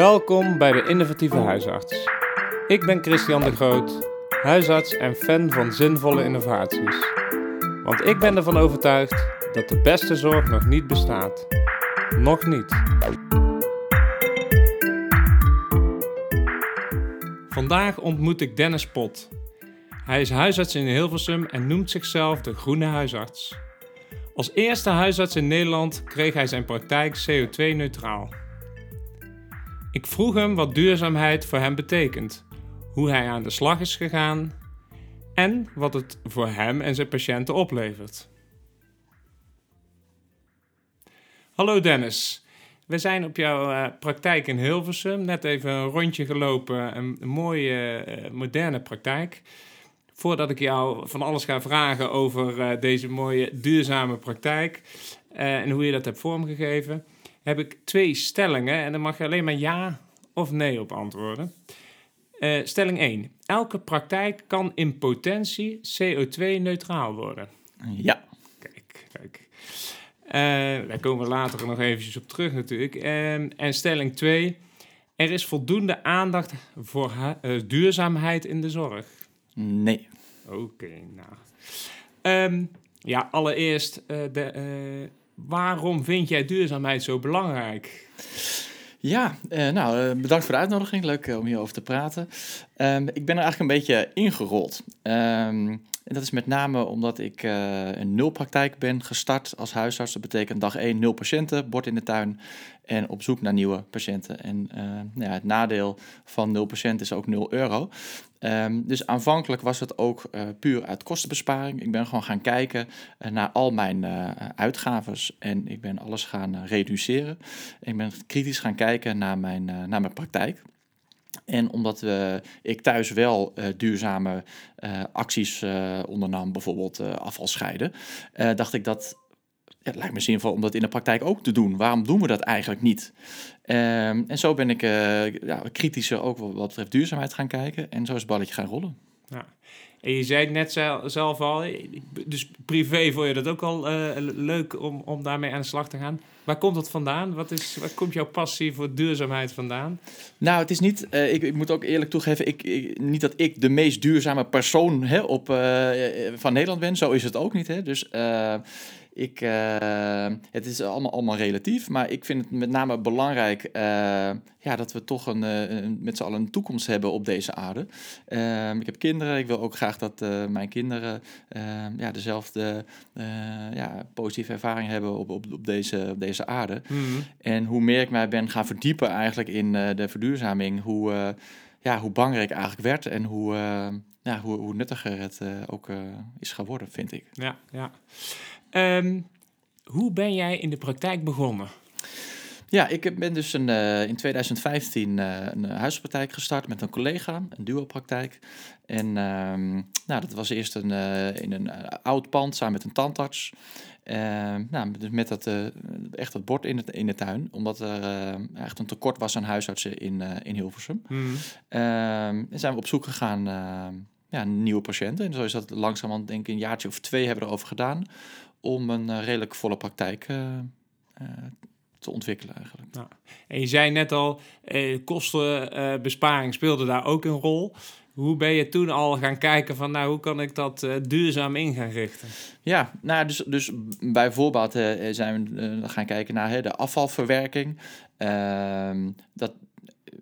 Welkom bij de Innovatieve Huisarts. Ik ben Christian de Groot, huisarts en fan van zinvolle innovaties. Want ik ben ervan overtuigd dat de beste zorg nog niet bestaat. Nog niet. Vandaag ontmoet ik Dennis Pot. Hij is huisarts in Hilversum en noemt zichzelf de Groene Huisarts. Als eerste huisarts in Nederland kreeg hij zijn praktijk CO2-neutraal. Ik vroeg hem wat duurzaamheid voor hem betekent, hoe hij aan de slag is gegaan en wat het voor hem en zijn patiënten oplevert. Hallo Dennis, we zijn op jouw uh, praktijk in Hilversum, net even een rondje gelopen, een, mooie uh, moderne praktijk. Voordat ik jou van alles ga vragen over uh, deze mooie duurzame praktijk en hoe je dat hebt vormgegeven, heb ik twee stellingen en dan mag je alleen maar ja of nee op antwoorden. Uh, stelling 1. Elke praktijk kan in potentie CO2-neutraal worden. Ja. Kijk, kijk. Uh, daar komen we later nog eventjes op terug natuurlijk. Uh, en stelling 2. Er is voldoende aandacht voor duurzaamheid in de zorg. Nee. Oké, okay, nou. Um, ja, allereerst, de, waarom vind jij duurzaamheid zo belangrijk? Ja, uh, nou, bedankt voor de uitnodiging. Leuk om hierover te praten. Um, ik ben er eigenlijk een beetje ingerold. Um, en dat is met name omdat ik een nulpraktijk ben gestart als huisarts. Dat betekent dag 1 nul patiënten, bord in de tuin en op zoek naar nieuwe patiënten. En uh, nou ja, het nadeel van 0 patiënten is ook 0 euro. Um, dus aanvankelijk was het ook uh, puur uit kostenbesparing. Ik ben gewoon gaan kijken uh, naar al mijn uh, uitgaves en ik ben alles gaan reduceren. Ik ben kritisch gaan kijken naar mijn, naar mijn praktijk. En omdat we, ik thuis wel uh, duurzame uh, acties uh, ondernam, bijvoorbeeld afval scheiden, dacht ik dat het lijkt me zinvol om dat in de praktijk ook te doen. Waarom doen we dat eigenlijk niet? Um, en zo ben ik ja, kritischer ook wat betreft duurzaamheid gaan kijken. En zo is het balletje gaan rollen. Ja. En je zei het net zelf al, dus privé vond je dat ook al uh, leuk om, om daarmee aan de slag te gaan. Waar komt dat vandaan? Wat is, waar komt jouw passie voor duurzaamheid vandaan? Nou, het is niet, uh, ik, ik, moet ook eerlijk toegeven, ik, ik, niet dat ik de meest duurzame persoon hè, op, uh, van Nederland ben. Zo is het ook niet. Hè. Dus ik, uh, het is allemaal, allemaal relatief, maar ik vind het met name belangrijk uh, ja, dat we toch een, een, met z'n allen een toekomst hebben op deze aarde. Uh, ik heb kinderen, ik wil ook graag dat mijn kinderen ja, dezelfde ja, positieve ervaring hebben op, op, op, deze, op deze aarde. Mm -hmm. En hoe meer ik mij ben gaan verdiepen eigenlijk in de verduurzaming, hoe, ja, hoe belangrijk eigenlijk werd en hoe, ja, hoe, hoe nuttiger het ook is geworden, vind ik. Ja, ja. Um, hoe ben jij in de praktijk begonnen? Ja, ik ben dus een, uh, in 2015 uh, een huispraktijk gestart met een collega, een duo-praktijk. En um, nou, dat was eerst een, uh, in een oud pand samen met een tandarts. nou, dus met dat, echt dat bord in, het, in de tuin, omdat er echt een tekort was aan huisartsen in, in Hilversum. Mm. en zijn we op zoek gegaan ja, nieuwe patiënten. En zo is dat langzamerhand, denk ik, een jaartje of twee hebben we erover gedaan om een uh, redelijk volle praktijk uh, uh, te ontwikkelen eigenlijk. Nou, en je zei net al, kostenbesparing speelde daar ook een rol. Hoe ben je toen al gaan kijken van, nou, hoe kan ik dat duurzaam in gaan richten? Ja, nou, dus, dus bijvoorbeeld zijn we gaan kijken naar de afvalverwerking. Ehm, dat,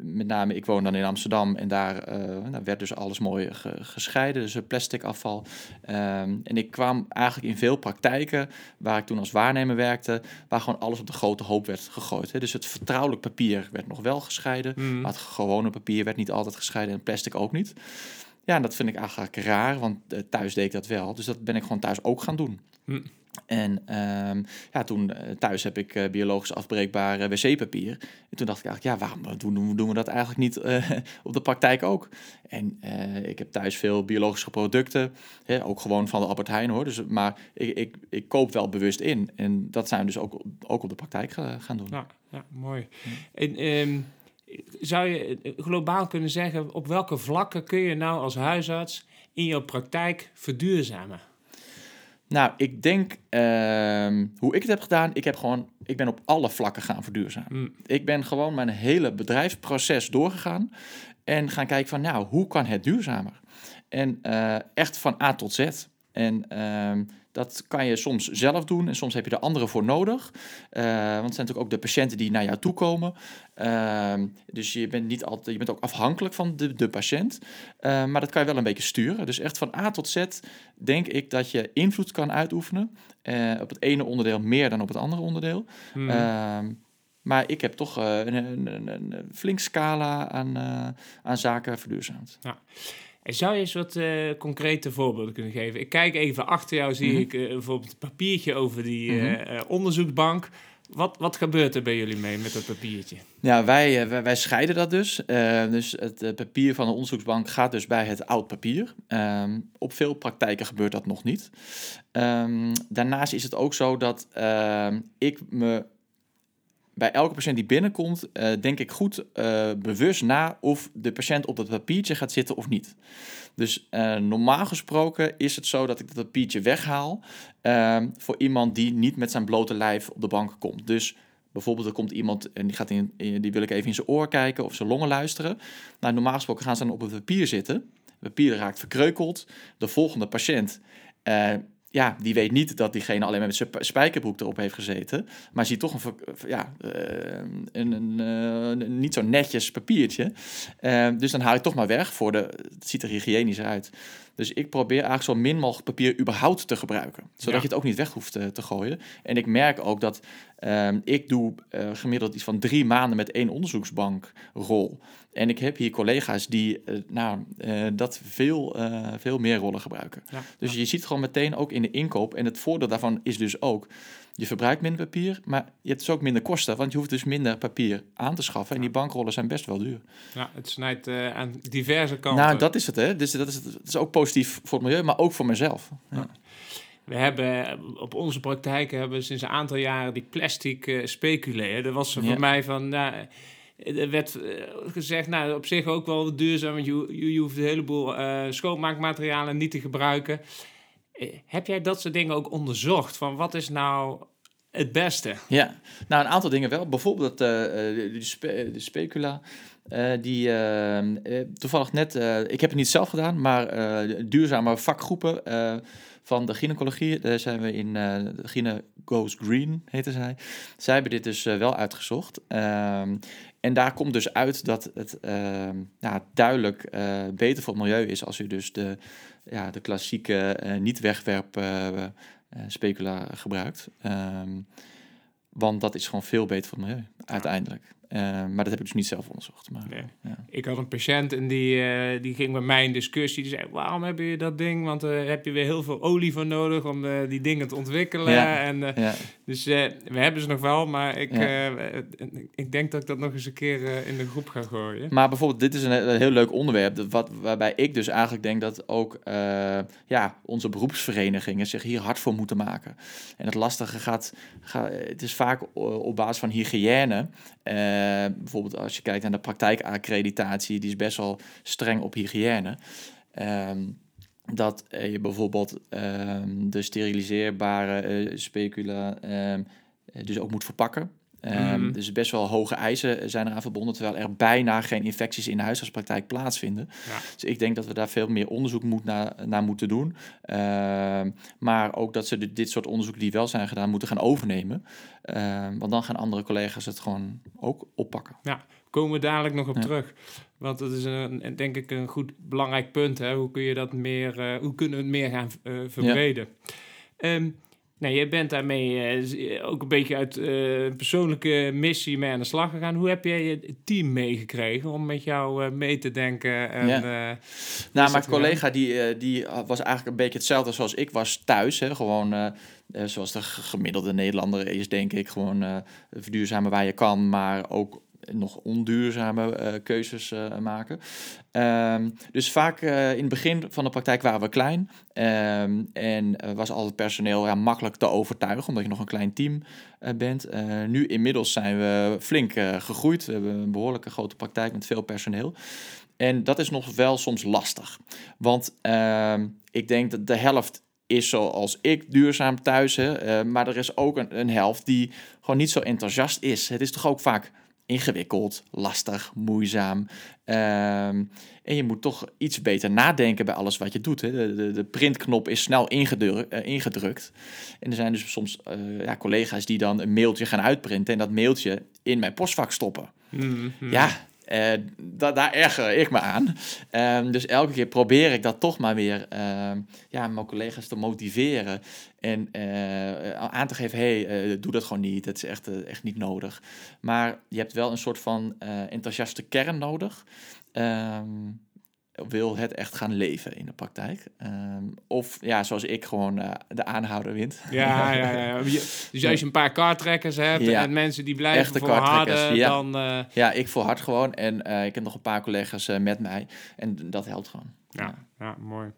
met name, ik woon dan in Amsterdam en daar, uh, daar werd dus alles mooi ge gescheiden, dus plastic afval. Um, en ik kwam eigenlijk in veel praktijken, waar ik toen als waarnemer werkte, waar gewoon alles op de grote hoop werd gegooid. Hè. Dus het vertrouwelijk papier werd nog wel gescheiden, mm. maar het gewone papier werd niet altijd gescheiden en plastic ook niet. Ja, en dat vind ik eigenlijk raar, want uh, thuis deed ik dat wel. Dus dat ben ik gewoon thuis ook gaan doen. Mm. En um, ja, toen uh, thuis heb ik uh, biologisch afbreekbaar uh, wc-papier. En toen dacht ik eigenlijk, ja, waarom doen, doen we dat eigenlijk niet op de praktijk ook? En ik heb thuis veel biologische producten, hè, ook gewoon van de Albert Heijn hoor. Dus, maar ik, ik, ik koop wel bewust in. En dat zijn we dus ook, ook op de praktijk gaan doen. Ja, ja mooi. En, um, zou je globaal kunnen zeggen, op welke vlakken kun je nou als huisarts in jouw praktijk verduurzamen? Nou, ik denk ehm, hoe ik het heb gedaan. Ik heb gewoon, ik ben op alle vlakken gaan verduurzamen. Mm. Ik ben gewoon mijn hele bedrijfsproces doorgegaan en gaan kijken van, nou, hoe kan het duurzamer? En eh, echt van A tot Z. En ehm, dat kan je soms zelf doen en soms heb je er anderen voor nodig. Eh, want het zijn natuurlijk ook de patiënten die naar jou toe komen. Ehm, dus je bent, niet altijd, je bent ook afhankelijk van de, de patiënt. Eh, maar dat kan je wel een beetje sturen. Dus echt van A tot Z denk ik dat je invloed kan uitoefenen. eh, op het ene onderdeel meer dan op het andere onderdeel. Mm. Maar ik heb toch eh, een, een, een, flink scala aan, eh, aan zaken verduurzaamd. En Zou je eens wat eh, concrete voorbeelden kunnen geven? Ik kijk even achter jou, zie Mhm. ik bijvoorbeeld een papiertje over die Mhm. onderzoekbank. Wat, wat gebeurt er bij jullie mee met dat papiertje? Ja, wij, wij, wij scheiden dat dus. Dus het papier van de onderzoeksbank gaat dus bij het oud papier. Ehm, op veel praktijken gebeurt dat nog niet. Ehm, daarnaast is het ook zo dat ehm, ik me bij elke patiënt die binnenkomt, eh, denk ik goed eh, bewust na of de patiënt op dat papiertje gaat zitten of niet. Dus eh, normaal gesproken is het zo dat ik dat papiertje weghaal ehm, voor iemand die niet met zijn blote lijf op de bank komt. Dus bijvoorbeeld er komt iemand en die, gaat in, die wil ik even in zijn oor kijken of zijn longen luisteren. Nou, normaal gesproken gaan ze dan op het papier zitten. Papier raakt verkreukeld. De volgende patiënt ja, die weet niet dat diegene alleen maar met zijn spijkerbroek erop heeft gezeten. Maar ziet toch een, ver- ja, eh, een, eh, een niet zo netjes papiertje. Eh, dus dan haal ik toch maar weg. Voor de, het ziet er hygiënisch uit. Dus ik probeer eigenlijk zo min mogelijk papier überhaupt te gebruiken. Zodat Ja. je het ook niet weg hoeft te, te gooien. En ik merk ook dat ehm, ik doe eh, gemiddeld iets van drie maanden met één onderzoeksbankrol. En ik heb hier collega's die eh, nou, eh, dat veel, eh, veel meer rollen gebruiken. Ja. Dus je ziet gewoon meteen ook in de inkoop. En het voordeel daarvan is dus ook, je verbruikt minder papier, maar je hebt dus ook minder kosten. Want je hoeft dus minder papier aan te schaffen. En die bankrollen zijn best wel duur. Ja, het snijdt eh, aan diverse kanten. Nou, dat is het hè. Dus dat is, dat is ook positief voor het milieu, maar ook voor mezelf. Ja. We hebben eh, op onze praktijken hebben we sinds een aantal jaren die plastic eh speculeren. Dat was voor Ja. mij van. Nou, er werd eh, gezegd, nou, op zich ook wel duurzaam, want je, je, je hoeft een heleboel eh, schoonmaakmaterialen niet te gebruiken. Eh, heb jij dat soort dingen ook onderzocht? Van wat is nou het beste? Ja, nou een aantal dingen wel. Bijvoorbeeld eh, eh, de, spe- de specula. die toevallig net, ik heb het niet zelf gedaan, maar duurzame vakgroepen van de gynaecologie, daar zijn we in de Gyne Goes Green, heette zij. Zij hebben dit dus wel uitgezocht. Ehm, en daar komt dus uit dat het nou, duidelijk beter voor het milieu is als u dus de, ja, de klassieke eh, niet-wegwerp eh, eh, specula gebruikt. Ehm, want dat is gewoon veel beter voor het milieu, uiteindelijk. Eh, maar dat heb ik dus niet zelf onderzocht. Maar, Nee. ja. Ik had een patiënt en die, eh, die ging met mij in discussie. Die zei, waarom heb je dat ding? Want daar heb je weer heel veel olie voor nodig om eh, die dingen te ontwikkelen. Ja. En, eh, Ja, dus eh, we hebben ze nog wel, maar ik, eh, ik denk dat ik dat nog eens een keer eh, in de groep ga gooien. Maar bijvoorbeeld, dit is een, een heel leuk onderwerp. Wat, waarbij ik dus eigenlijk denk dat ook eh, ja, onze beroepsverenigingen zich hier hard voor moeten maken. En het lastige gaat, ga- het is vaak op basis van hygiëne. Eh, bijvoorbeeld als je kijkt naar de praktijkaccreditatie, die is best wel streng op hygiëne. Ehm, dat eh, je bijvoorbeeld ehm, de steriliseerbare eh, specula ehm, eh, dus ook moet verpakken. Ehm, Mhm. Dus best wel hoge eisen zijn eraan verbonden, terwijl er bijna geen infecties in de huisartspraktijk plaatsvinden. Ja. Dus ik denk dat we daar veel meer onderzoek moet naar, naar moeten doen. Ehm, maar ook dat ze dit soort onderzoeken die wel zijn gedaan, moeten gaan overnemen. Ehm, want dan gaan andere collega's het gewoon ook oppakken. Komen we dadelijk nog op Ja. terug. Want dat is een, denk ik een goed belangrijk punt. Hè? Hoe kun je dat meer, eh, hoe kunnen we het meer gaan eh, verbreden? Ehm, nou, jij bent daarmee eh, z- ook een beetje uit eh, een persoonlijke missie mee aan de slag gegaan. Hoe heb jij je team meegekregen om met jou eh, mee te denken? En, Ja. eh, Nou, mijn collega die, eh, die was eigenlijk een beetje hetzelfde zoals ik was thuis. Hè? Gewoon eh, eh, zoals de gemiddelde Nederlander is, denk ik. Gewoon eh, verduurzamen waar je kan, maar ook nog onduurzame eh, keuzes eh, maken. Ehm, dus vaak eh, in het begin van de praktijk waren we klein. Ehm, en was al het personeel ja, makkelijk te overtuigen, omdat je nog een klein team bent. Nu inmiddels zijn we flink gegroeid. We hebben een behoorlijke grote praktijk met veel personeel. En dat is nog wel soms lastig. Want ehm, ik denk dat de helft is zoals ik duurzaam thuis. Hè, maar er is ook een, een helft die gewoon niet zo enthousiast is. Het is toch ook vaak ingewikkeld, lastig, moeizaam. Ehm, en je moet toch iets beter nadenken bij alles wat je doet. Hè. De, de, de printknop is snel ingedrukt, eh, ingedrukt. En er zijn dus soms eh, ja, collega's die dan een mailtje gaan uitprinten en dat mailtje in mijn postvak stoppen. Mhm. Ja, da daar erger ik me aan. Ehm, dus elke keer probeer ik dat toch maar weer ehm, ja, mijn collega's te motiveren. En eh, aan te geven, hey, eh, doe dat gewoon niet. Het is echt, echt niet nodig. Maar je hebt wel een soort van enthousiaste kern nodig. Ehm, wil het echt gaan leven in de praktijk. Ehm, of ja, zoals ik gewoon eh, de aanhouder wint. Ja, ja, ja. Dus als je een paar kaarttrekkers hebt Ja. en mensen die blijven Echte volharden, ja. dan... eh, Ja, ik volhard gewoon en eh, ik heb nog een paar collega's met mij. En dat helpt gewoon. Ja, ja mooi.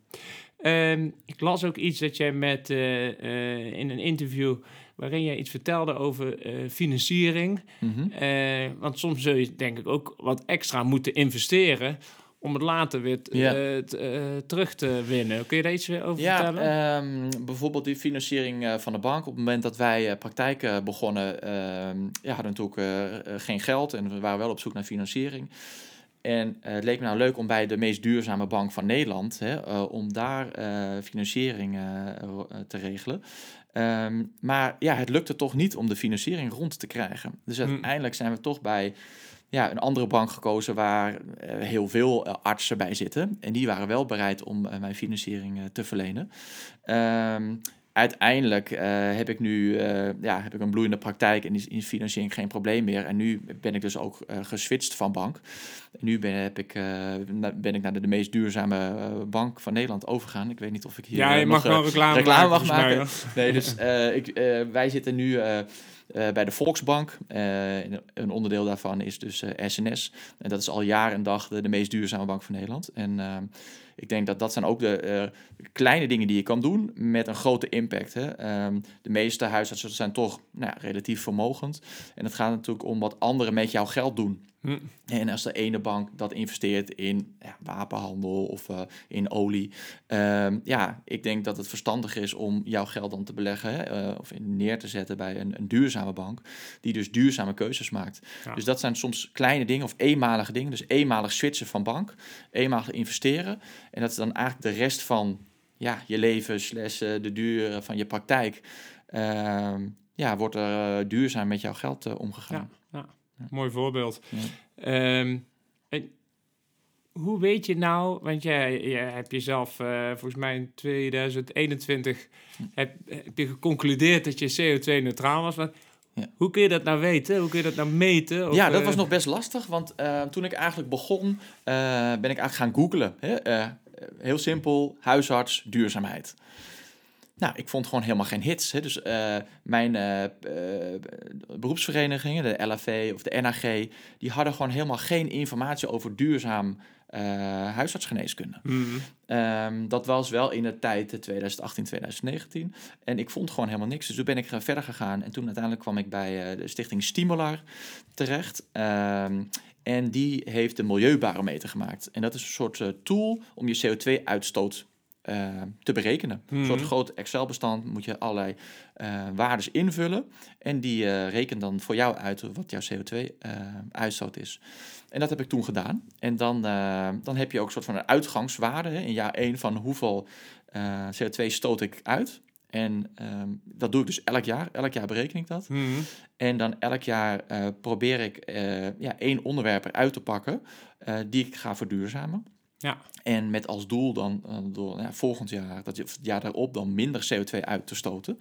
Ehm, ik las ook iets dat jij met, in een interview waarin jij iets vertelde over financiering. Mhm. Want soms zul je denk ik ook wat extra moeten investeren om het later weer eh, t- eh, terug te winnen. Kun je daar iets eh, over Ja, vertellen? ehm, bijvoorbeeld die financiering van de bank. Op het moment dat wij praktijken begonnen, ehm, ja, hadden we natuurlijk geen geld en we waren wel op zoek naar financiering. En het leek me nou leuk om bij de meest duurzame bank van Nederland, hè, om daar financiering te regelen. Ehm, maar ja, het lukte toch niet om de financiering rond te krijgen. Dus Hmm. uiteindelijk zijn we toch bij ja, een andere bank gekozen waar eh, heel veel eh, artsen bij zitten. En die waren wel bereid om eh, mijn financiering te verlenen. Ehm, uiteindelijk heb ik nu ja, heb ik een bloeiende praktijk en is in financiering geen probleem meer. En nu ben ik dus ook eh geswitcht van bank. En nu ben, heb ik, ben ik naar de, de meest duurzame bank van Nederland overgegaan. Ik weet niet of ik hier ja, je nog, mag wel reclame, reclame maken. mag mij, maken. Nee, dus ik, wij zitten nu bij de Volksbank. Eh, en een onderdeel daarvan is dus eh, SNS. En dat is al jaar en dag de, de meest duurzame bank van Nederland. En eh, ik denk dat dat zijn ook de eh, kleine dingen die je kan doen met een grote impact. Hè. Ehm, de meeste huisartsen zijn toch nou, ja, relatief vermogend. En het gaat natuurlijk om wat anderen met jouw geld doen. Hm. En als de ene bank dat investeert in ja, wapenhandel of eh, in olie, ehm, ja, ik denk dat het verstandig is om jouw geld dan te beleggen hè, eh, of in neer te zetten bij een, een duurzame bank, die dus duurzame keuzes maakt. Ja. Dus dat zijn soms kleine dingen of eenmalige dingen. Dus eenmalig switchen van bank, eenmalig investeren. En dat is dan eigenlijk de rest van ja, je leven, slash eh, de duur van je praktijk. ehm, ja, wordt er eh, duurzaam met jouw geld eh, omgegaan. Mooi voorbeeld. Ja. Ehm, en hoe weet je nou, want jij, jij hebt jezelf eh, volgens mij in 2021 heb, heb je geconcludeerd dat je CO2-neutraal was. Maar Ja. Hoe kun je dat nou weten? Hoe kun je dat nou meten? Of, ja, dat eh, was nog best lastig, want eh, toen ik eigenlijk begon, eh, ben ik eigenlijk gaan googlen. Hè? Heel simpel, huisarts, duurzaamheid. Nou, ik vond gewoon helemaal geen hits. Hè? Dus mijn beroepsverenigingen, de LAV of de NAG, die hadden gewoon helemaal geen informatie over duurzaam eh, huisartsgeneeskunde. Mhm. Ehm, dat was wel in de tijd eh, 2018, 2019. En ik vond gewoon helemaal niks. Dus toen ben ik eh, verder gegaan. En toen uiteindelijk kwam ik bij eh, de stichting Stimular terecht. Ehm, en die heeft de milieubarometer gemaakt. En dat is een soort eh, tool om je CO2-uitstoot eh, te berekenen. Een soort Mhm. groot Excel-bestand moet je allerlei eh waardes invullen. En die eh rekent dan voor jou uit wat jouw CO2-uitstoot is. En dat heb ik toen gedaan. En dan, eh, dan heb je ook een soort van een uitgangswaarde hè, in jaar 1 van hoeveel eh, CO2 stoot ik uit. En ehm, dat doe ik dus elk jaar. Elk jaar bereken ik dat. Mhm. En dan elk jaar eh, probeer ik eh, ja, één onderwerp eruit te pakken eh, die ik ga verduurzamen. Ja. En met als doel dan eh, door ja, volgend jaar, dat je, of het jaar daarop, dan minder CO2 uit te stoten.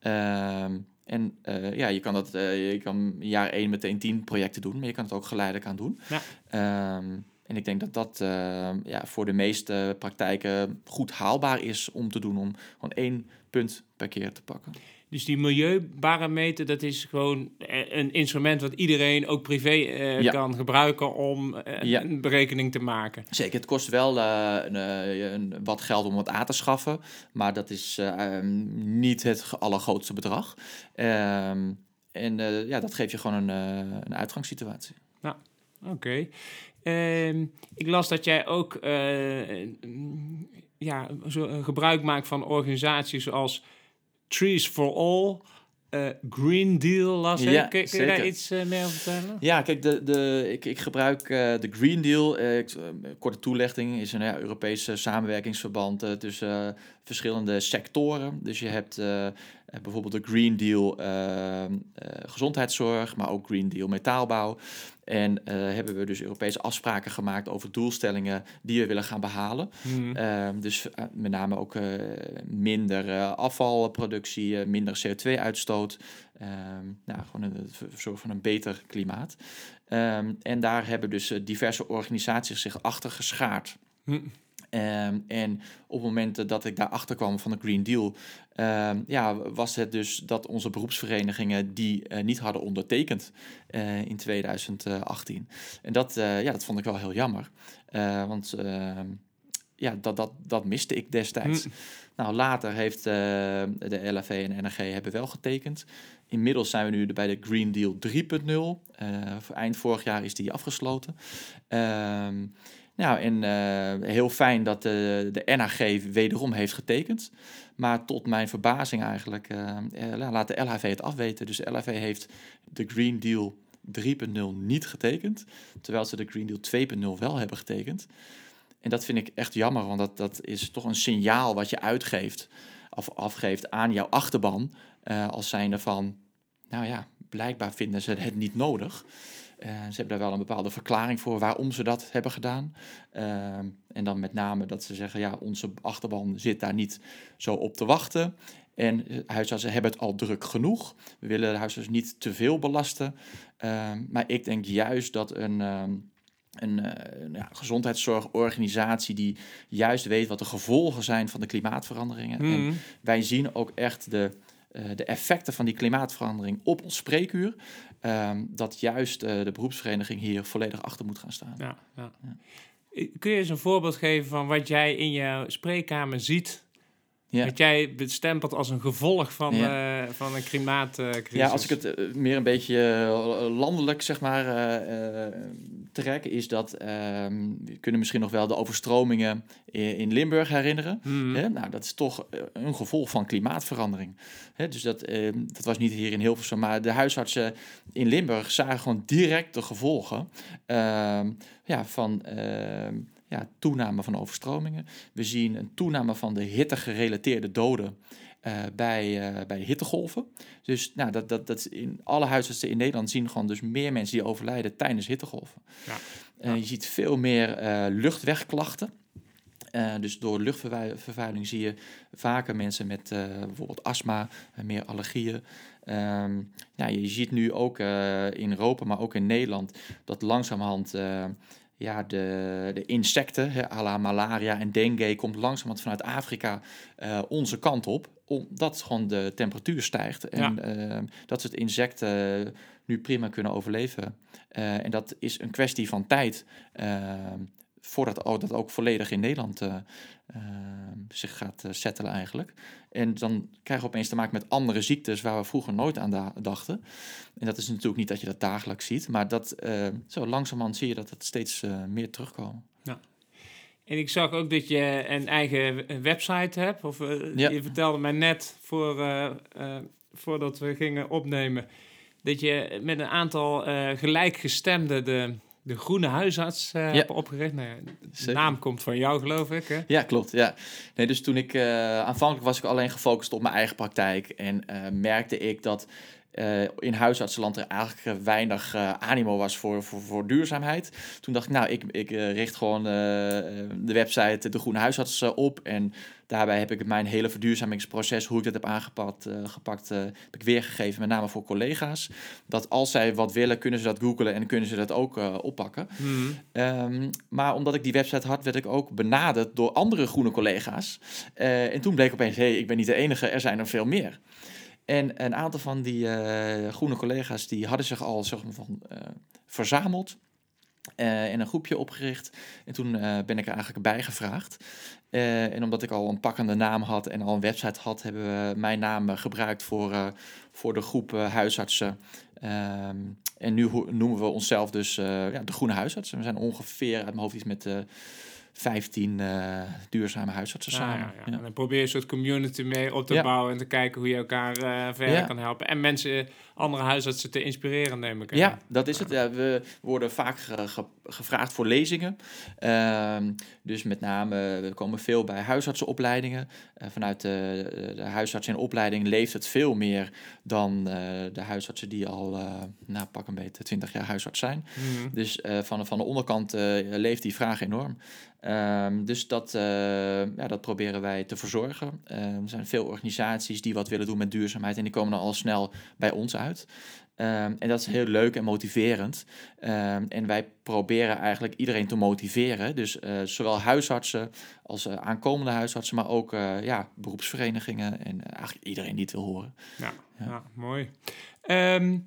Ehm, en eh, ja, je kan dat, eh, je kan jaar één meteen tien projecten doen, maar je kan het ook geleidelijk aan doen. Ja. Ehm, en ik denk dat dat eh, ja, voor de meeste praktijken goed haalbaar is om te doen, om gewoon één punt per keer te pakken. Dus die milieubarometer, dat is gewoon eh, een instrument wat iedereen, ook privé, eh, Ja. kan gebruiken om eh, Ja. een berekening te maken. Zeker, het kost wel een, een- wat geld om het aan te schaffen, maar dat is eh, ehm, niet het allergrootste bedrag. Ehm, en ja, dat geeft je gewoon een, een uitgangssituatie. Oké. Ehm, ik las dat jij ook ja, zo, gebruik maakt van organisaties zoals Trees for All, eh, Green Deal las ik. Ja, kun, kun je daar iets eh, meer over vertellen? Ja, kijk, de, de, ik, ik gebruik eh, de Green Deal. korte toelichting is een ja, Europese samenwerkingsverband tussen verschillende sectoren. Dus je hebt bijvoorbeeld de Green Deal eh, eh, gezondheidszorg, maar ook Green Deal metaalbouw. En eh, hebben we dus Europese afspraken gemaakt over doelstellingen die we willen gaan behalen. Hmm. Ehm, dus eh, met name ook eh, minder afvalproductie, minder CO2-uitstoot. Ehm nou, gewoon een, zorg van een beter klimaat. Ehm, en daar hebben dus diverse organisaties zich achter geschaard. Hm. Ehm, en op het moment dat ik daarachter kwam van de Green Deal, ehm, ja, was het dus dat onze beroepsverenigingen die eh, niet hadden ondertekend eh, in 2018. En dat, eh, ja, dat vond ik wel heel jammer. Want ehm, ja, dat, dat, dat miste ik destijds. Hm. Nou, later heeft de LFV en NRG hebben wel getekend. Inmiddels zijn we nu bij de Green Deal 3.0. Eh, voor eind vorig jaar is die afgesloten. Ehm, nou, en eh, heel fijn dat de, de NHG wederom heeft getekend. Maar tot mijn verbazing eigenlijk eh, laat de LHV het afweten. Dus de LHV heeft de Green Deal 3.0 niet getekend. Terwijl ze de Green Deal 2.0 wel hebben getekend. En dat vind ik echt jammer, want dat, dat is toch een signaal wat je uitgeeft of afgeeft aan jouw achterban. eh, als zijnde van, nou ja, blijkbaar vinden ze het niet nodig. Eh, ze hebben daar wel een bepaalde verklaring voor waarom ze dat hebben gedaan. Ehm, en dan met name dat ze zeggen, ja, onze achterban zit daar niet zo op te wachten. En eh, huisartsen hebben het al druk genoeg. We willen de huisartsen niet te veel belasten. Maar ik denk juist dat een, ehm, een, eh, een, ja, gezondheidszorgorganisatie die juist weet wat de gevolgen zijn van de klimaatveranderingen. En Hmm. wij zien ook echt de, eh, de effecten van die klimaatverandering op ons spreekuur. Ehm, dat juist eh, de beroepsvereniging hier volledig achter moet gaan staan. Ja, ja. Kun je eens een voorbeeld geven van wat jij in jouw spreekkamer ziet? Ja. Wat jij bestempelt als een gevolg van, eh, van een klimaatcrisis? Ja, als ik het eh, meer een beetje eh, landelijk zeg maar trek, is dat ehm, we kunnen misschien nog wel de overstromingen in, in Limburg herinneren. Hmm. Hè? Nou, dat is toch een gevolg van klimaatverandering. Hè? Dus dat, eh, dat was niet hier in Hilversum, maar de huisartsen in Limburg zagen gewoon direct de gevolgen ehm, ja, van ehm, ja, toename van overstromingen. We zien een toename van de hittegerelateerde doden. eh, bij, eh, bij hittegolven. Dus nou, dat, dat, dat in alle huisartsen in Nederland zien gewoon dus meer mensen die overlijden tijdens hittegolven. Ja. Eh, je ziet veel meer luchtwegklachten. Dus door luchtvervuiling zie je vaker mensen met bijvoorbeeld astma, meer allergieën. Ehm, ja, je ziet nu ook in Europa, maar ook in Nederland, dat langzamerhand ja, de, de insecten, hè, à la malaria en dengue, komt langzamerhand vanuit Afrika eh, onze kant op. Omdat gewoon de temperatuur stijgt en eh, dat soort insecten nu prima kunnen overleven. Eh, en dat is een kwestie van tijd. Voordat dat ook volledig in Nederland eh, eh, zich gaat eh, settelen eigenlijk. En dan krijgen we opeens te maken met andere ziektes waar we vroeger nooit aan da- dachten. En dat is natuurlijk niet dat je dat dagelijks ziet, maar dat, eh, zo langzamerhand zie je dat het steeds meer terugkomen. En ik zag ook dat je een eigen website hebt. Of, Ja. Je vertelde mij net, voor, voordat we gingen opnemen... dat je met een aantal gelijkgestemden de, de Groene Huisarts hebt opgericht. Nou, de Zeker. naam komt van jou, geloof ik. Hè? Ja, klopt. Ja. Nee, dus toen ik eh, aanvankelijk was ik alleen gefocust op mijn eigen praktijk en eh, merkte ik dat eh, in huisartsenland er eigenlijk eh, weinig eh, animo was voor, voor, voor duurzaamheid. Toen dacht ik, nou, ik, ik richt gewoon de website De Groene Huisarts eh, op en daarbij heb ik mijn hele verduurzamingsproces, hoe ik dat heb aangepakt, gepakt, heb ik weergegeven, met name voor collega's. Dat als zij wat willen, kunnen ze dat googlen en kunnen ze dat ook oppakken. Hmm. Ehm, maar omdat ik die website had, werd ik ook benaderd door andere groene collega's. En toen bleek opeens, hé, hey, ik ben niet de enige, er zijn er veel meer. En een aantal van die eh, groene collega's, die hadden zich al zeg van, eh, verzameld. eh, en een groepje opgericht. En toen ben ik er eigenlijk bij gevraagd. En omdat ik al een pakkende naam had en al een website had, hebben we mijn naam gebruikt voor, voor de groep huisartsen Ehm, en nu noemen we onszelf dus ja, de groene huisarts. En we zijn ongeveer uit mijn hoofd iets met 15 eh, duurzame huisartsen Ah, samen. ja, ja. Ja. En dan probeer je een soort community mee op te bouwen en te kijken hoe je elkaar eh, verder kan helpen. En mensen, andere huisartsen te inspireren, neem ik aan. Ja, dat is het. Ja, we worden vaak ge- ge- gevraagd voor lezingen. Ehm, dus met name, we komen veel bij huisartsenopleidingen. Eh, vanuit de, de huisarts in opleiding leeft het veel meer dan eh, de huisartsen die al, eh nou pak een beetje, 20 jaar huisarts zijn. Mhm. Dus van, van de onderkant leeft die vraag enorm. Ehm, dus dat, ja, dat proberen wij te verzorgen. Ehm, er zijn veel organisaties die wat willen doen met duurzaamheid en die komen dan al snel bij ons uit. Ehm, en dat is heel leuk en motiverend. Ehm, en wij proberen eigenlijk iedereen te motiveren. Dus eh, zowel huisartsen als eh, aankomende huisartsen, maar ook eh, ja, beroepsverenigingen en eigenlijk iedereen die het wil horen. Ja, Ja. ja. mooi. Ehm,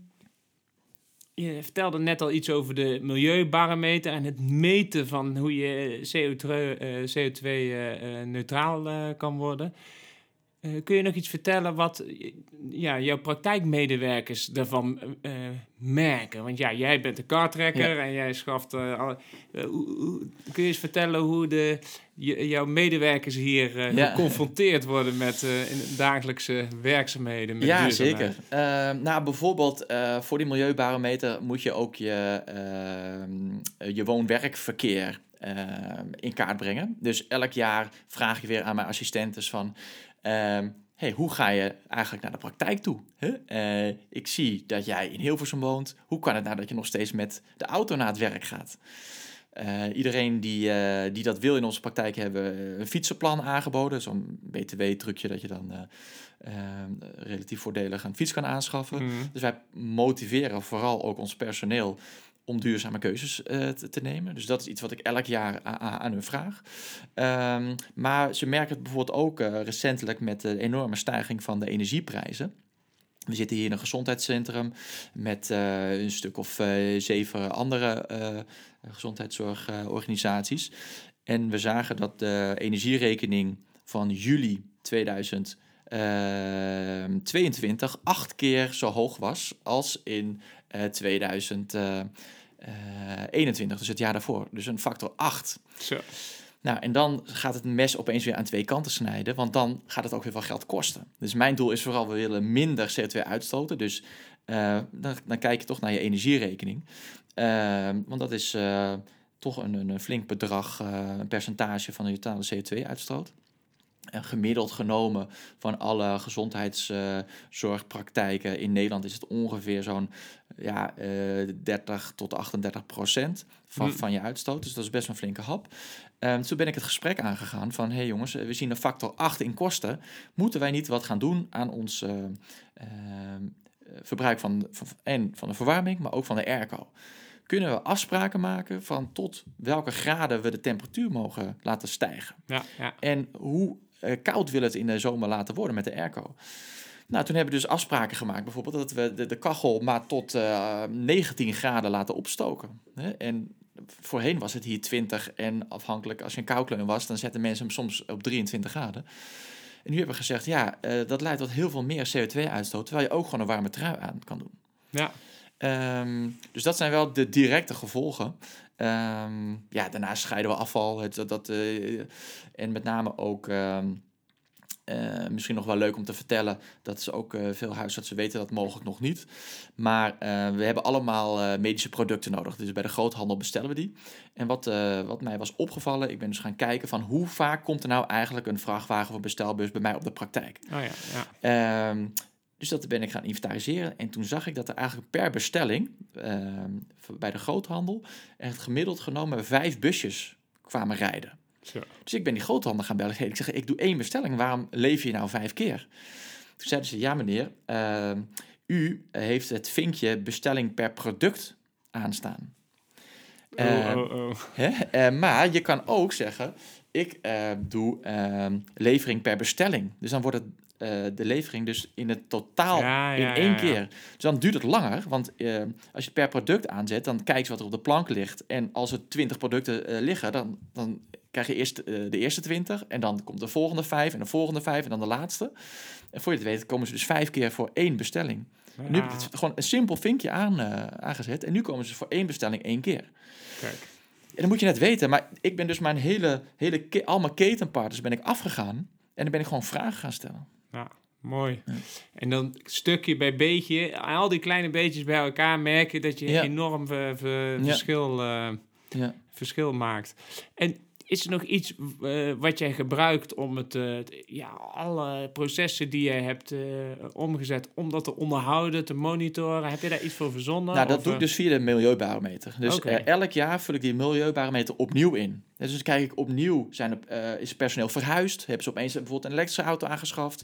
je vertelde net al iets over de milieubarometer en het meten van hoe je CO2-neutraal eh, kan worden. Eh, kun je nog iets vertellen wat eh, ja, jouw praktijkmedewerkers daarvan eh, merken? Want ja, jij bent de kartrekker en jij schaft... alle- kun je eens vertellen hoe de, jouw medewerkers hier Ja. geconfronteerd worden met dagelijkse werkzaamheden? Met Ja, zeker. Ehm, nou, bijvoorbeeld voor die milieubarometer moet je ook je, ehm, je woon-werkverkeer ehm, in kaart brengen. Dus elk jaar vraag je weer aan mijn assistentes van... ehm, hey, hoe ga je eigenlijk naar de praktijk toe? Huh? Eh, ik zie dat jij in Hilversum woont. Hoe kan het nou dat je nog steeds met de auto naar het werk gaat? Eh, iedereen die, eh, die dat wil in onze praktijk hebben een fietsenplan aangeboden. Zo'n btw-trucje dat je dan eh, eh, relatief voordelig een fiets kan aanschaffen. Mhm. Dus wij motiveren vooral ook ons personeel om duurzame keuzes eh, te, nemen. Dus dat is iets wat ik elk jaar aan hun vraag. Ehm, maar ze merken het bijvoorbeeld ook eh, recentelijk met de enorme stijging van de energieprijzen. We zitten hier in een gezondheidscentrum met eh, een stuk of zeven andere gezondheidszorgorganisaties. en we zagen dat de energierekening van juli 2022 acht keer zo hoog was als in eh 2021, dus het jaar daarvoor. Dus een factor 8. Zo. Nou, en dan gaat het mes opeens weer aan twee kanten snijden, want dan gaat het ook weer wel geld kosten. Dus mijn doel is vooral, we willen minder CO2 uitstoten. Dus eh, dan, dan kijk je toch naar je energierekening. Eh, want dat is eh, toch een, een, flink bedrag, eh, een percentage van de totale CO2-uitstoot. En gemiddeld genomen van alle gezondheidszorgpraktijken in Nederland is het ongeveer zo'n ja, eh 30 tot 38 procent van, Hmm. van je uitstoot. Dus dat is best een flinke hap. Ehm, toen ben ik het gesprek aangegaan van... hé hey jongens, we zien een factor 8 in kosten. Moeten wij niet wat gaan doen aan ons eh, ehm, eh, verbruik van, van, en van de verwarming... maar ook van de airco? Kunnen we afspraken maken van tot welke graden we de temperatuur mogen laten stijgen? Ja, ja. En hoe eh, koud wil het in de zomer laten worden met de airco? Nou, toen hebben we dus afspraken gemaakt. Bijvoorbeeld dat we de, de kachel maar tot eh, 19 graden laten opstoken. Hè? En voorheen was het hier 20 en afhankelijk als je een koukleun was, dan zetten mensen hem soms op 23 graden. En nu hebben we gezegd, ja, eh, dat leidt tot heel veel meer CO2-uitstoot, terwijl je ook gewoon een warme trui aan kan doen. ja. Ehm, dus dat zijn wel de directe gevolgen. Ehm, ja, daarnaast scheiden we afval. Het, dat, dat, eh, en met name ook, ehm, eh, misschien nog wel leuk om te vertellen, dat is ook eh, veel huisartsen weten dat mogelijk nog niet. Maar we hebben allemaal medische producten nodig. Dus bij de groothandel bestellen we die. En wat, wat mij was opgevallen, ik ben dus gaan kijken van hoe vaak komt er nou eigenlijk een vrachtwagen of bestelbus bij mij op de praktijk. Oh ja, ja. Dus dat ben ik gaan inventariseren. En toen zag ik dat er eigenlijk per bestelling ehm, bij de groothandel echt gemiddeld genomen vijf busjes kwamen rijden. Dus ik ben die groothandel gaan bellen. Ik zeg, ik doe één bestelling. Waarom leef je nou vijf keer? Toen zeiden ze, ja meneer, ehm, u heeft het vinkje bestelling per product aanstaan. Oh, Ehm, oh, oh. Hè? Maar je kan ook zeggen, ik doe levering per bestelling. Dus dan wordt het, eh, de levering dus in het totaal Ja, in één ja, keer. Dus dan duurt het langer, want eh, als je het per product aanzet, dan kijk je wat er op de plank ligt. En als er twintig producten eh, liggen, dan, dan krijg je eerst de eerste twintig en dan komt de volgende vijf en de volgende vijf en dan de laatste. En voor je het weet komen ze dus vijf keer voor één bestelling. Nu heb ik het gewoon een simpel vinkje aan, aangezet. En nu komen ze voor één bestelling één keer. Kijk. En dan moet je net weten, maar ik ben dus mijn hele, hele al mijn ketenpartners ben ik afgegaan. En dan ben ik gewoon vragen gaan stellen. Mooi. Ja. En dan stukje bij beetje, al die kleine beetjes bij elkaar merk je dat je Ja. enorm ver- ver- Ja. verschil, eh, Ja. verschil maakt. En is er nog iets eh, wat jij gebruikt om het, eh, ja, alle processen die jij hebt eh, omgezet, om dat te onderhouden, te monitoren? Heb je daar iets voor verzonnen? Nou, dat Of, doe ik dus via de milieubarometer. Dus elk jaar vul ik die milieubarometer opnieuw in. Dus dan kijk ik opnieuw, zijn er, is personeel verhuisd? Hebben ze opeens bijvoorbeeld een elektrische auto aangeschaft?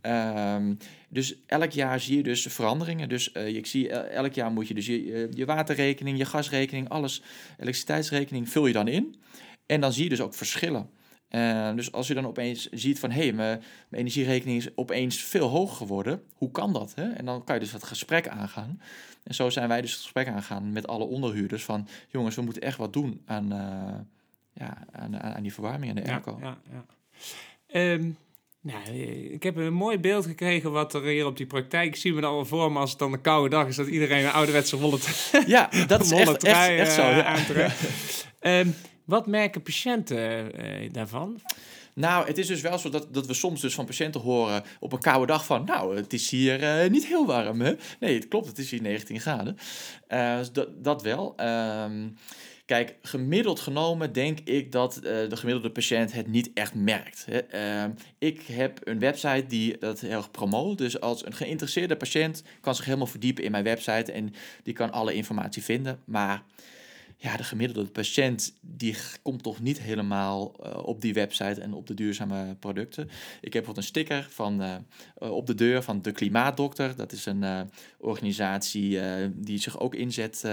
Ehm, dus elk jaar zie je dus veranderingen. Dus ik zie, elk jaar moet je dus je, je waterrekening, je gasrekening, alles, elektriciteitsrekening, vul je dan in. En dan zie je dus ook verschillen. Eh, dus als je dan opeens ziet van, hé, hey, mijn mijn energierekening is opeens veel hoger geworden. Hoe kan dat? Hè? En dan kan je dus dat gesprek aangaan. En zo zijn wij dus het gesprek aangaan met alle onderhuurders van... jongens, we moeten echt wat doen aan, eh, ja, aan, aan, die verwarming en de ja, airco. ja, ja. Ehm, nou, eh, ik heb een mooi beeld gekregen wat er hier op die praktijk. Ik zie me dan al voor me als het dan een koude dag is, dat iedereen een ouderwetse wollen Ja, dat is echt, echt, echt zo. ja. wat merken patiënten eh, daarvan? Nou, het is dus wel zo dat, dat we soms dus van patiënten horen op een koude dag van... nou, het is hier eh, niet heel warm, hè? Nee, het klopt, het is hier 19 graden. Eh, dus dat, dat wel. Ehm, kijk, gemiddeld genomen denk ik dat eh, de gemiddelde patiënt het niet echt merkt. Hè? Ehm, ik heb een website die dat heel erg promoot. Dus als een geïnteresseerde patiënt kan zich helemaal verdiepen in mijn website... en die kan alle informatie vinden, maar ja, de gemiddelde patiënt die komt toch niet helemaal eh, op die website en op de duurzame producten. Ik heb bijvoorbeeld een sticker van, eh, eh, op de deur van de Klimaatdokter. Dat is een organisatie die zich ook inzet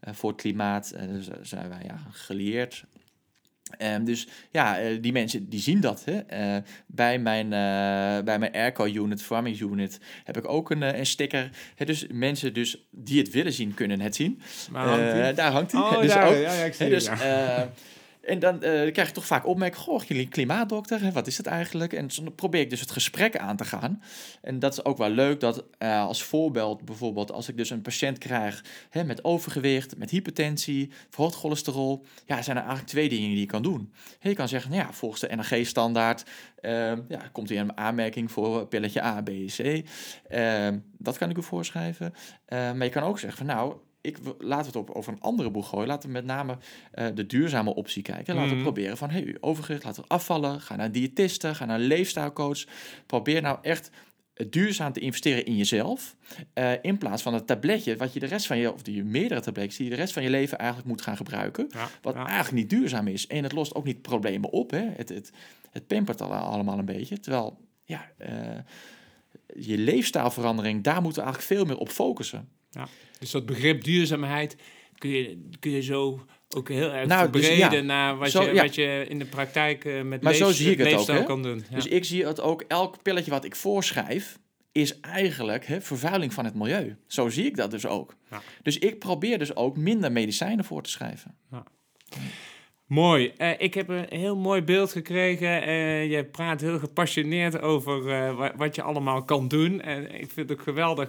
voor het klimaat. En dus zijn wij ja, gelieerd. Ehm, dus ja, eh, die mensen die zien dat. Hè. Eh, bij mijn, eh, bij mijn airco-unit, verwarming unit, heb ik ook een, een sticker. Hè, dus mensen dus die het willen zien, kunnen het zien. Maar hangt die? Daar hangt hij. Oh, dus daar, ook, ja, ja, ik zie Hè, dus, het, ja. En dan eh, krijg je toch vaak opmerkingen, goh, jullie klimaatdokter, wat is dat eigenlijk? En dan probeer ik dus het gesprek aan te gaan. En dat is ook wel leuk, dat eh, als voorbeeld bijvoorbeeld, als ik dus een patiënt krijg hè, met overgewicht, met hypertensie, verhoogd cholesterol, ja, zijn er eigenlijk twee dingen die je kan doen. Je kan zeggen, nou ja, volgens de NRG-standaard ja, komt hij in aanmerking voor pilletje A, B, C. Ehm, dat kan ik u voorschrijven. Eh, maar je kan ook zeggen van, nou, ik, laten we het op, over een andere boeg gooien. Laten we met name eh, de duurzame optie kijken. Laten we proberen van, hey, overgewicht, laten we afvallen. Ga naar een diëtiste, ga naar leefstijlcoach. Probeer nou echt duurzaam te investeren in jezelf. eh, in plaats van het tabletje, wat je de rest van je, of die meerdere tabletjes, die je de rest van je leven eigenlijk moet gaan gebruiken. Ja, Wat ja. eigenlijk niet duurzaam is. En het lost ook niet problemen op. Hè? Het, het, het pampert allemaal een beetje. Terwijl, ja, eh, je leefstijlverandering, daar moeten we eigenlijk veel meer op focussen. Dus dat begrip duurzaamheid kun je, kun je zo ook heel erg Nou, dus verbreden ja. naar wat, Zo, je, ja. wat je in de praktijk eh, met Maar zo leef- zie ik het ook, kan doen. Ja. Dus ik zie het ook, elk pilletje wat ik voorschrijf, is eigenlijk hè, vervuiling van het milieu. Zo zie ik dat dus ook. Ja. Dus ik probeer dus ook minder medicijnen voor te schrijven. Mooi. Eh, ik heb een heel mooi beeld gekregen. Eh, je praat heel gepassioneerd over wa- wat je allemaal kan doen. En ik vind het ook geweldig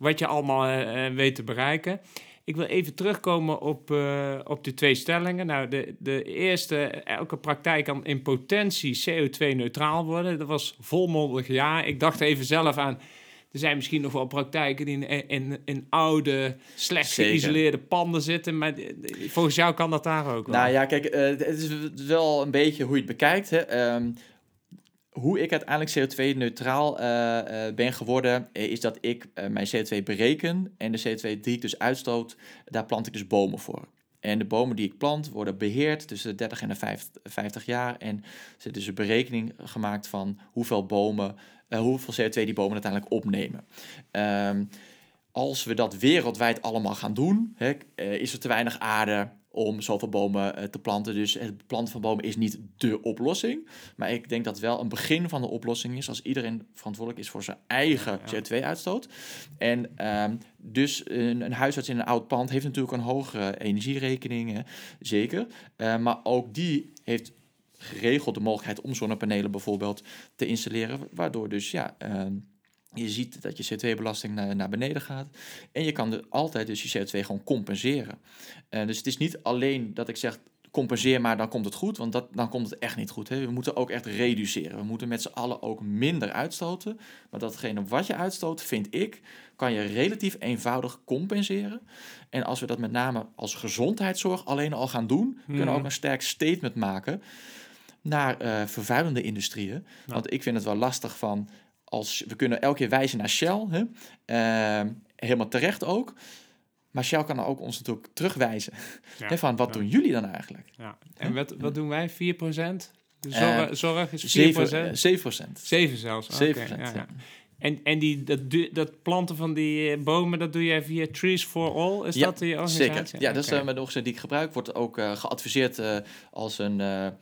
wat je allemaal eh, eh, weet te bereiken. Ik wil even terugkomen op, eh, op de twee stellingen. Nou, de, de eerste, elke praktijk kan in potentie CO2-neutraal worden. Dat was volmondig ja. Ik dacht even zelf aan... Er zijn misschien nog wel praktijken die in, in, in oude, slecht geïsoleerde panden zitten. Maar volgens jou kan dat daar ook wel. Nou ja, kijk, het is wel een beetje hoe je het bekijkt. Hè. Ehm, hoe ik uiteindelijk CO2-neutraal eh, eh, ben geworden, eh, is dat ik mijn CO2 bereken en de CO2 die ik dus uitstoot, daar plant ik dus bomen voor. En de bomen die ik plant worden beheerd tussen de 30 en de 50, 50 jaar. En er is dus een berekening gemaakt van hoeveel bomen, hoeveel CO2 die bomen uiteindelijk opnemen. Ehm, als we dat wereldwijd allemaal gaan doen, hè, eh, is er te weinig aarde om zoveel bomen eh, te planten. Dus het planten van bomen is niet dé oplossing. Maar ik denk dat wel een begin van de oplossing is als iedereen verantwoordelijk is voor zijn eigen Ja, ja. CO2-uitstoot. En ehm, dus een, een huisarts in een oud pand heeft natuurlijk een hogere energierekening, hè, zeker. Eh, maar ook die heeft geregeld de mogelijkheid om zonnepanelen bijvoorbeeld te installeren, waardoor dus ja. ehm, Je ziet dat je CO2-belasting naar, naar beneden gaat. En je kan er altijd dus je CO2 gewoon compenseren. Uh, dus het is niet alleen dat ik zeg, compenseer maar, dan komt het goed. Want dat, dan komt het echt niet goed. Hè. We moeten ook echt reduceren. We moeten met z'n allen ook minder uitstoten. Maar datgene wat je uitstoot, vind ik, kan je relatief eenvoudig compenseren. En als we dat met name als gezondheidszorg alleen al gaan doen, kunnen we ook mhm. een sterk statement maken naar uh, vervuilende industrieën. Want ik vind het wel lastig van als we kunnen elke keer wijzen naar Shell, hè, uh, helemaal terecht ook. Maar Shell kan ook ons natuurlijk terugwijzen. Ja, van wat doen jullie dan eigenlijk? Ja. En wat, wat doen wij? 4%? Zorg, uh, zorg is 4%? 7%. 7%. 7 zelfs. 7%. Okay, ja. En, en die, dat, dat planten van die eh, bomen, dat doe jij via Trees for All? Is dat die organisatie? Zeker. Ja, dat is uh, met de organisatie die ik gebruik. Wordt ook uh, geadviseerd uh, als een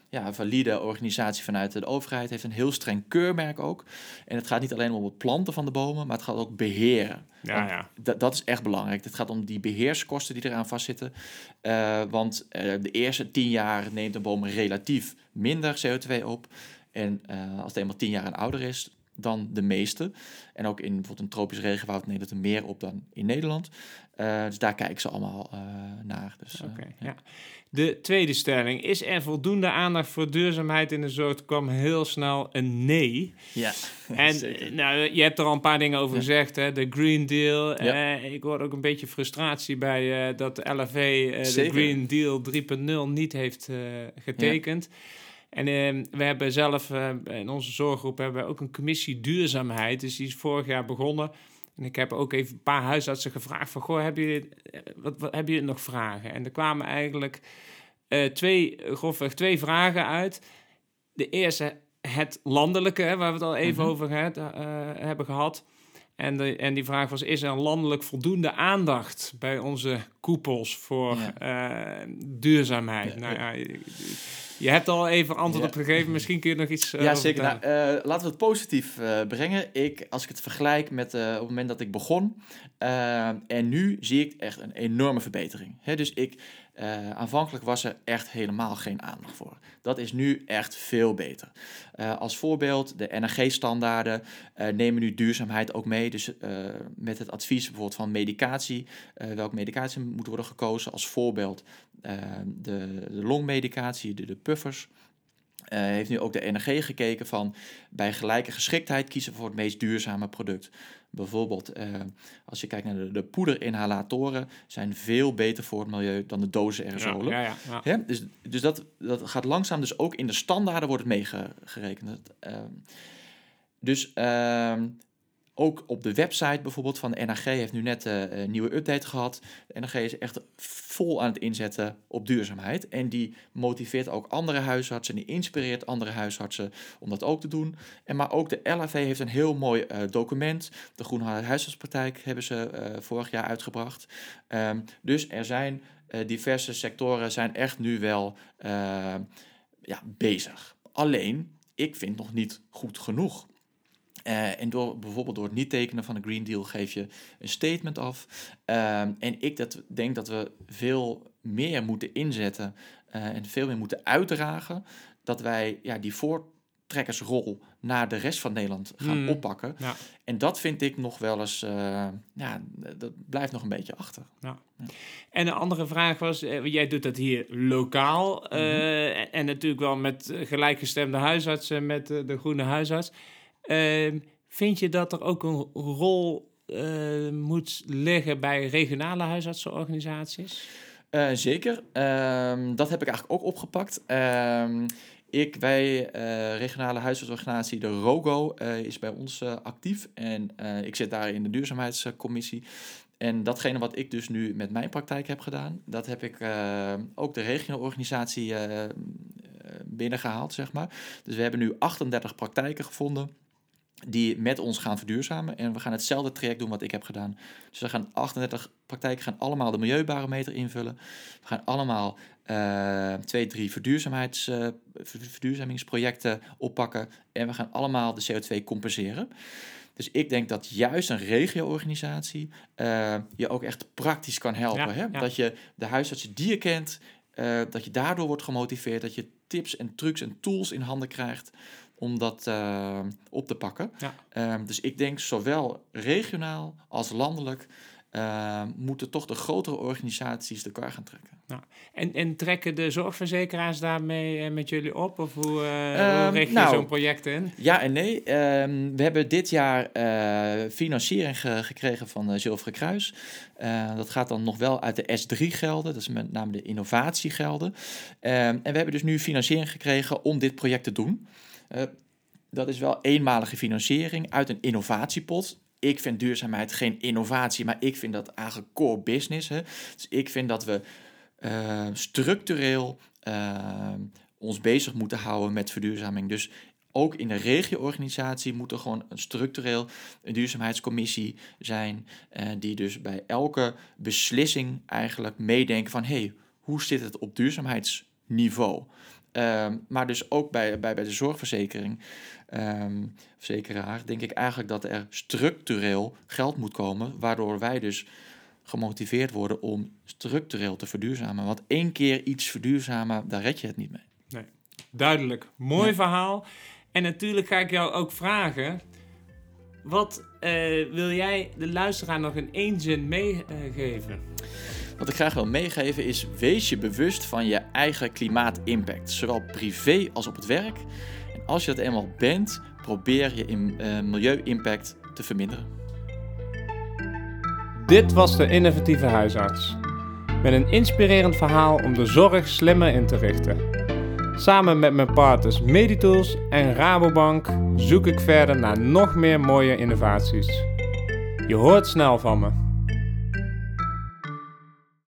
ja, valide organisatie vanuit de overheid. Heeft een heel streng keurmerk ook. En het gaat niet alleen om het planten van de bomen, maar het gaat ook beheren. Ja, ja. Dat is echt belangrijk. Het gaat om die beheerskosten die eraan vastzitten. want de eerste tien jaar neemt een boom relatief minder CO2 op. En als het eenmaal tien jaar en ouder is, dan de meeste. En ook in bijvoorbeeld een tropisch regenwoud neemt het er meer op dan in Nederland. Uh, dus daar kijken ze allemaal uh, naar. Dus, uh, ja. ja. De tweede stelling. Is er voldoende aandacht voor duurzaamheid in de zorg? kwam heel snel een nee. Ja, En nou, je hebt er al een paar dingen over gezegd. Hè? De Green Deal. Ja. ik hoor ook een beetje frustratie bij dat de LFV de Green Deal 3.0 niet heeft getekend. En uh, we hebben zelf uh, in onze zorggroep hebben we ook een commissie duurzaamheid. Dus die is vorig jaar begonnen. En ik heb ook even een paar huisartsen gevraagd van... Goh, hebben jullie, eh, wat, wat, hebben jullie nog vragen? En er kwamen eigenlijk uh, twee, grofweg twee vragen uit. De eerste, het landelijke, hè, waar we het al even mm -hmm. over hebben gehad... En, de, en die vraag was: is er landelijk voldoende aandacht bij onze koepels voor ja. uh, duurzaamheid? Ja, nou ja, je hebt al even antwoord op gegeven. Misschien kun je nog iets. Uh, ja, zeker. Nou, uh, laten we het positief brengen. Ik, als ik het vergelijk met op het moment dat ik begon. en nu zie ik echt een enorme verbetering. He, dus ik, aanvankelijk was er echt helemaal geen aandacht voor. Dat is nu echt veel beter. als voorbeeld, de NRG-standaarden nemen nu duurzaamheid ook mee. Dus met het advies bijvoorbeeld van medicatie. welke medicatie moet worden gekozen? Als voorbeeld de, de longmedicatie, de puffers. Uh, heeft nu ook de NRG gekeken van bij gelijke geschiktheid kiezen voor het meest duurzame product. Bijvoorbeeld, uh, als je kijkt naar de, de poederinhalatoren, zijn veel beter voor het milieu dan de dozen aerosolen. Ja, ja, ja, ja. Dus, dus dat, dat gaat langzaam, dus ook in de standaarden wordt het meegerekend. Uh, dus uh, ook op de website bijvoorbeeld van de NAG heeft nu net uh, een nieuwe update gehad. De NAG is echt vol aan het inzetten op duurzaamheid. En die motiveert ook andere huisartsen, die inspireert andere huisartsen om dat ook te doen. En maar ook de LAV heeft een heel mooi uh, document. De Groene Huisartspraktijk hebben ze uh, vorig jaar uitgebracht. Um, dus er zijn diverse sectoren zijn echt nu wel ja, bezig. Alleen, ik vind nog niet goed genoeg. Uh, en door bijvoorbeeld door het niet tekenen van de Green Deal geef je een statement af. Uh, en ik dat, denk dat we veel meer moeten inzetten uh, en veel meer moeten uitdragen. Dat wij ja, die voortrekkersrol naar de rest van Nederland gaan mm. oppakken. Ja. En dat vind ik nog wel eens, ja, dat blijft nog een beetje achter. Ja. Ja. En een andere vraag was, jij doet dat hier lokaal mm -hmm. en natuurlijk wel met gelijkgestemde huisartsen, met de groene huisarts. Ehm, vind je dat er ook een rol uh, moet liggen bij regionale huisartsenorganisaties? Uh, zeker. Uh, dat heb ik eigenlijk ook opgepakt. Ehm, ik, wij, uh, regionale huisartsorganisatie, de ROGO, is bij ons actief. En ik zit daar in de duurzaamheidscommissie. En datgene wat ik dus nu met mijn praktijk heb gedaan, dat heb ik ook de regionaal-organisatie binnengehaald, zeg maar. Dus we hebben nu 38 praktijken gevonden die met ons gaan verduurzamen. En we gaan hetzelfde traject doen wat ik heb gedaan. Dus we gaan 38 praktijken gaan allemaal de milieubarometer invullen. We gaan allemaal uh, twee, drie verduurzaamheids, uh, verduurzamingsprojecten oppakken. En we gaan allemaal de CO2 compenseren. Dus ik denk dat juist een regio-organisatie uh, je ook echt praktisch kan helpen. hè? Dat je de huisartsen die je kent, dat je daardoor wordt gemotiveerd, dat je tips en trucs en tools in handen krijgt om dat uh, op te pakken. Ja. Um, dus ik denk zowel regionaal als landelijk uh, moeten toch de grotere organisaties de kar gaan trekken. Nou, en, en trekken de zorgverzekeraars daarmee uh, met jullie op? Of hoe, uh, um, je nou, zo'n project in? Ja en nee. Um, we hebben dit jaar financiering ge gekregen van uh, Zilveren Kruis. dat gaat dan nog wel uit de S3 gelden. Dat is met name de innovatiegelden. en we hebben dus nu financiering gekregen om dit project te doen. Dat is wel eenmalige financiering uit een innovatiepot ik vind duurzaamheid geen innovatie, maar ik vind dat eigenlijk core business. Hè? Dus ik vind dat we uh, structureel uh, ons bezig moeten houden met verduurzaming. Dus ook in de regioorganisatie moet er gewoon een structureel een duurzaamheidscommissie zijn, die dus bij elke beslissing eigenlijk meedenken van hey, hoe zit het op duurzaamheidsniveau? Um, maar dus ook bij, bij, bij de zorgverzekering, um, verzekeraar, denk ik eigenlijk dat er structureel geld moet komen, waardoor wij dus gemotiveerd worden om structureel te verduurzamen. Want één keer iets verduurzamen, daar red je het niet mee. Nee. Duidelijk. Mooi verhaal. En natuurlijk ga ik jou ook vragen. Wat uh, wil jij de luisteraar nog in één zin meegeven? Wat ik graag wil meegeven is: wees je bewust van je eigen klimaatimpact, zowel privé als op het werk. En als je dat eenmaal bent, probeer je in, uh, milieu-impact te verminderen. Dit was de innovatieve huisarts. Met een inspirerend verhaal om de zorg slimmer in te richten. Samen met mijn partners Meditools en Rabobank zoek ik verder naar nog meer mooie innovaties. Je hoort snel van me.